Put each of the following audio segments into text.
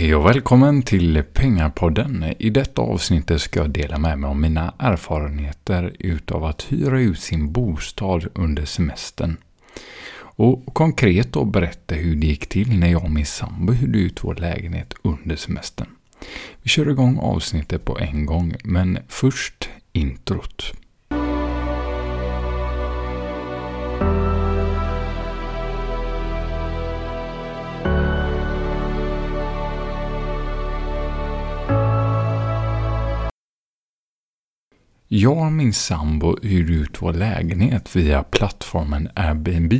Hej och välkommen till Pengapodden. I detta avsnittet ska jag dela med mig av mina erfarenheter utav att hyra ut sin bostad under semestern. Och konkret då berätta hur det gick till när jag och min sambo hyrde ut vår lägenhet under semestern. Vi kör igång avsnittet på en gång, men först introt. Jag och min sambo hyrde ut vår lägenhet via plattformen Airbnb.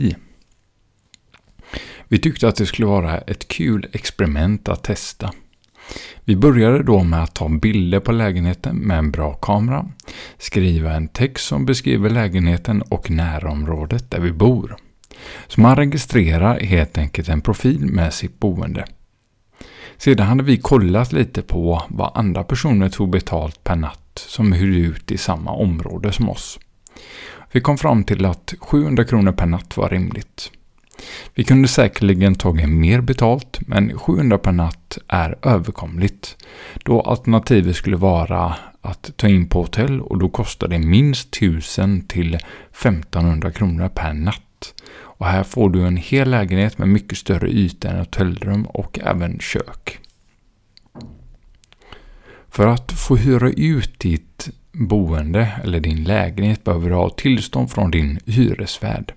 Vi tyckte att det skulle vara ett kul experiment att testa. Vi började då med att ta bilder på lägenheten med en bra kamera, skriva en text som beskriver lägenheten och närområdet där vi bor. Så man registrerar helt enkelt en profil med sitt boende. Sedan hade vi kollat lite på vad andra personer tog betalt per natt som hyrde ut i samma område som oss. Vi kom fram till att 700 kronor per natt var rimligt. Vi kunde säkerligen tagit mer betalt, men 700 per natt är överkomligt. Då alternativet skulle vara att ta in på hotell och då kostar det minst 1000 till 1500 kronor per natt. Och här får du en hel lägenhet med mycket större yta än hotellrum och även kök. För att få hyra ut ditt boende eller din lägenhet behöver du ha tillstånd från din hyresvärd.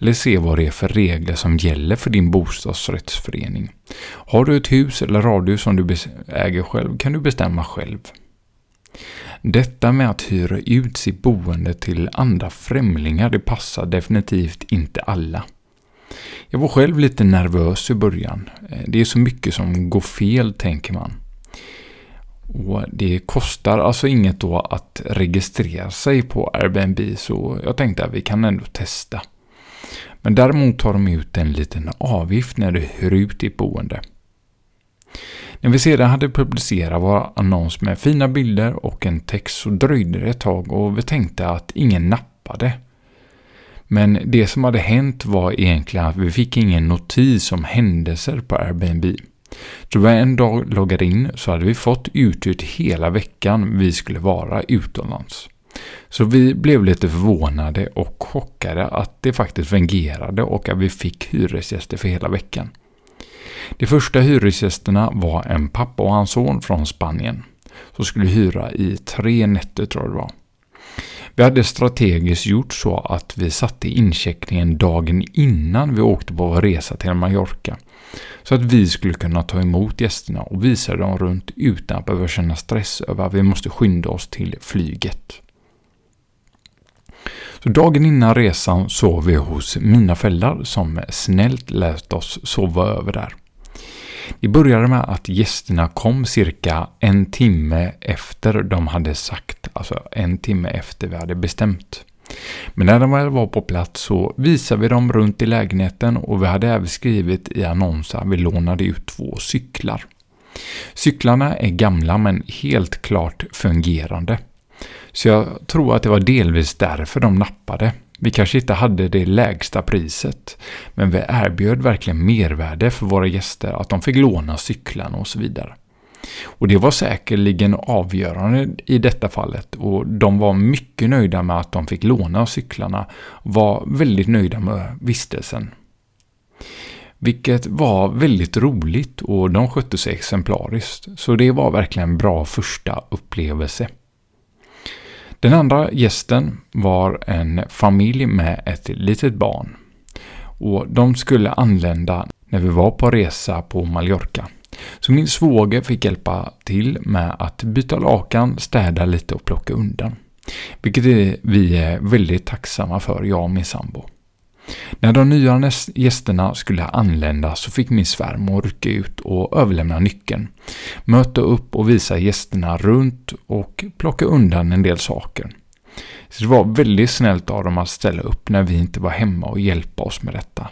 Eller se vad det är för regler som gäller för din bostadsrättsförening. Har du ett hus eller radhus som du äger själv kan du bestämma själv. Detta med att hyra ut sitt boende till andra främlingar det passar definitivt inte alla. Jag var själv lite nervös i början. Eh, det är så mycket som går fel tänker man. Och Det kostar alltså inget då att registrera sig på Airbnb så jag tänkte att vi kan ändå testa. Men däremot tar de ut en liten avgift när du hyr ut ditt boende. När vi sedan hade publicerat vår annons med fina bilder och en text så dröjde det ett tag och vi tänkte att ingen nappade. Men det som hade hänt var egentligen att vi fick ingen notis om händelser på Airbnb. Så när en dag loggade in så hade vi fått uthyrt hela veckan vi skulle vara utomlands. Så vi blev lite förvånade och chockade att det faktiskt fungerade och att vi fick hyresgäster för hela veckan. De första hyresgästerna var en pappa och hans son från Spanien. Som skulle hyra i tre nätter tror jag det var. Vi hade strategiskt gjort så att vi satte incheckningen dagen innan vi åkte på vår resa till Mallorca. Så att vi skulle kunna ta emot gästerna och visa dem runt utan att behöva känna stress över att vi måste skynda oss till flyget. Så dagen innan resan sov vi hos mina föräldrar som snällt lät oss sova över där. Det började med att gästerna kom cirka en timme efter de hade sagt, alltså en timme efter vi hade bestämt. Men när de väl var på plats så visade vi dem runt i lägenheten och vi hade även skrivit i annonsen att vi lånade ut två cyklar. Cyklarna är gamla men helt klart fungerande. Så jag tror att det var delvis därför de nappade. Vi kanske inte hade det lägsta priset, men vi erbjöd verkligen mervärde för våra gäster att de fick låna cyklarna och så vidare. Och det var säkerligen avgörande i detta fallet och de var mycket nöjda med att de fick låna cyklarna och var väldigt nöjda med vistelsen. Vilket var väldigt roligt och de skötte sig exemplariskt. Så det var verkligen en bra första upplevelse. Den andra gästen var en familj med ett litet barn. Och de skulle anlända när vi var på resa på Mallorca. Så min svåger fick hjälpa till med att byta lakan, städa lite och plocka undan. Vilket vi är väldigt tacksamma för, jag och min sambo. När de nya gästerna skulle anlända så fick min svärmor rycka ut och överlämna nyckeln, möta upp och visa gästerna runt och plocka undan en del saker. Så det var väldigt snällt av dem att ställa upp när vi inte var hemma och hjälpa oss med detta.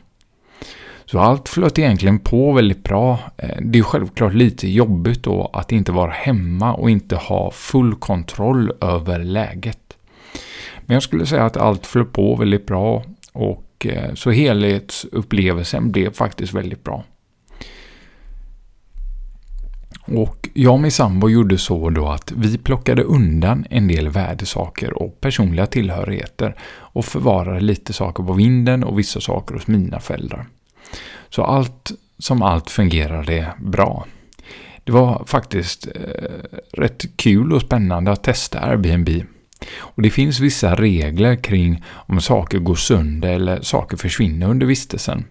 Så allt flöt egentligen på väldigt bra. Eh, det är självklart lite jobbigt då att inte vara hemma och inte ha full kontroll över läget. Men jag skulle säga att allt flöt på väldigt bra och och, eh, så helhetsupplevelsen blev faktiskt väldigt bra. Och jag och min sambo gjorde så då att vi plockade undan en del värdesaker och personliga tillhörigheter och förvarade lite saker på vinden och vissa saker hos mina föräldrar. Så allt som allt fungerade bra. Det var faktiskt eh, rätt kul och spännande att testa Airbnb. Och det finns vissa regler kring om saker går sönder eller saker försvinner under vistelsen.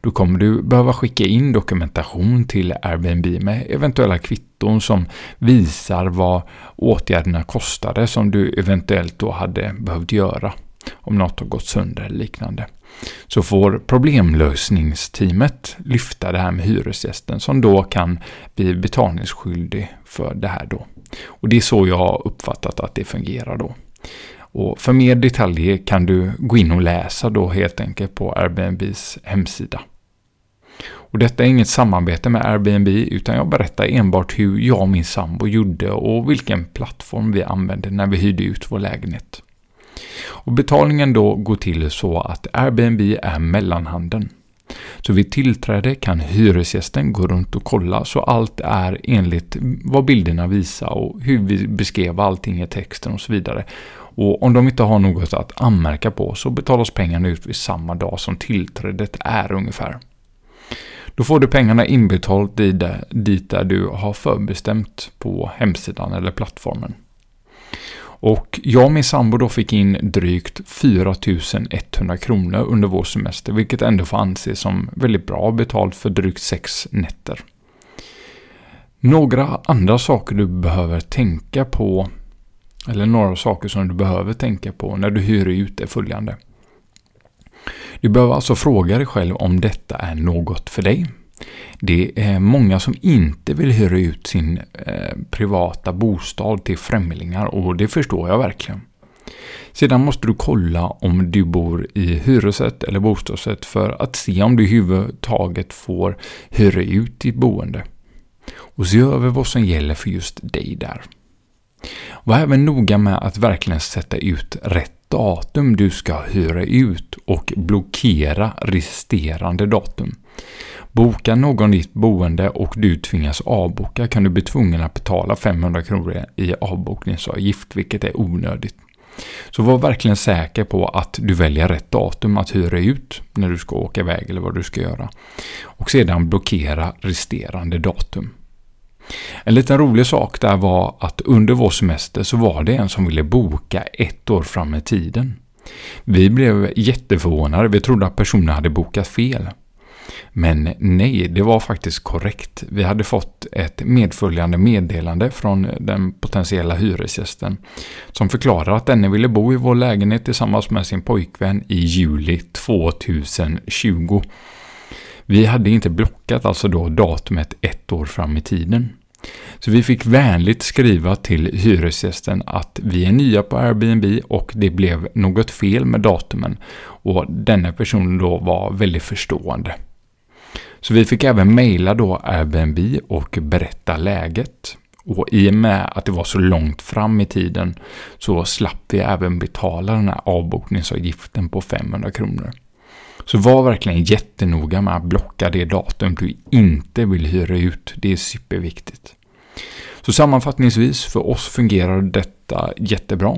Då kommer du behöva skicka in dokumentation till Airbnb med eventuella kvitton som visar vad åtgärderna kostade som du eventuellt då hade behövt göra om något har gått sönder eller liknande. Så får problemlösningsteamet lyfta det här med hyresgästen som då kan bli betalningsskyldig för det här då. Och det är så jag har uppfattat att det fungerar då. Och för mer detaljer kan du gå in och läsa då helt enkelt på Airbnbs hemsida. Och detta är inget samarbete med Airbnb utan jag berättar enbart hur jag och min sambo gjorde och vilken plattform vi använde när vi hyrde ut vår lägenhet. Och betalningen då går till så att Airbnb är mellanhanden. Så vid tillträde kan hyresgästen gå runt och kolla så allt är enligt vad bilderna visar och hur vi beskrev allting i texten och så vidare. Och om de inte har något att anmärka på så betalas pengarna ut vid samma dag som tillträdet är ungefär. Då får du pengarna inbetalt dit där du har förbestämt på hemsidan eller plattformen. Och jag och min sambo då fick in drygt 4100 kronor under vår semester, vilket ändå får anses som väldigt bra betalt för drygt sex nätter. Några andra saker du behöver tänka på, eller några saker som du behöver tänka på när du hyr ut är följande. Du behöver alltså fråga dig själv om detta är något för dig. Det är många som inte vill hyra ut sin eh, privata bostad till främlingar och det förstår jag verkligen. Sedan måste du kolla om du bor i hyresrätt eller bostadsrätt för att se om du överhuvudtaget får hyra ut ditt boende. Och se över vad som gäller för just dig där. Var även noga med att verkligen sätta ut rätt datum du ska hyra ut och blockera resterande datum. Bokar någon ditt boende och du tvingas avboka kan du bli tvungen att betala 500 kronor i avbokningsavgift, vilket är onödigt. Så var verkligen säker på att du väljer rätt datum att hyra ut när du ska åka iväg eller vad du ska göra. Och sedan blockera resterande datum. En liten rolig sak där var att under vår semester så var det en som ville boka ett år fram i tiden. Vi blev jätteförvånade, vi trodde att personen hade bokat fel. Men nej, det var faktiskt korrekt. Vi hade fått ett medföljande meddelande från den potentiella hyresgästen som förklarar att denne ville bo i vår lägenhet tillsammans med sin pojkvän i juli 2020. Vi hade inte blockat alltså då datumet ett år fram i tiden. Så vi fick vänligt skriva till hyresgästen att vi är nya på Airbnb och det blev något fel med datumen och denna person då var väldigt förstående. Så vi fick även mejla då Airbnb och berätta läget. Och i och med att det var så långt fram i tiden så slapp vi även betala den här avbokningsavgiften på 500 kronor. Så var verkligen jättenoga med att blocka det datum du inte vill hyra ut. Det är superviktigt. Så sammanfattningsvis, för oss fungerar detta jättebra.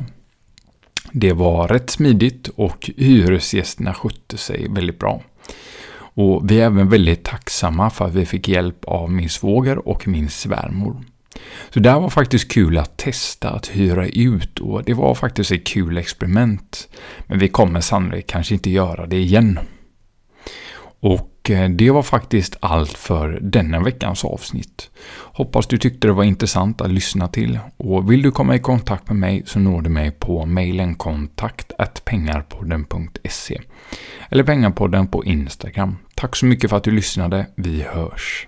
Det var rätt smidigt och hyresgästerna skötte sig väldigt bra. Och vi är även väldigt tacksamma för att vi fick hjälp av min svåger och min svärmor. Så det var faktiskt kul att testa att hyra ut och det var faktiskt ett kul experiment. Men vi kommer sannolikt kanske inte göra det igen. Och eh, det var faktiskt allt för denna veckans avsnitt. Hoppas du tyckte det var intressant att lyssna till och vill du komma i kontakt med mig så når du mig på mejlen kontakt pengarpodden.se eller Pengarpodden på Instagram. Tack så mycket för att du lyssnade. Vi hörs!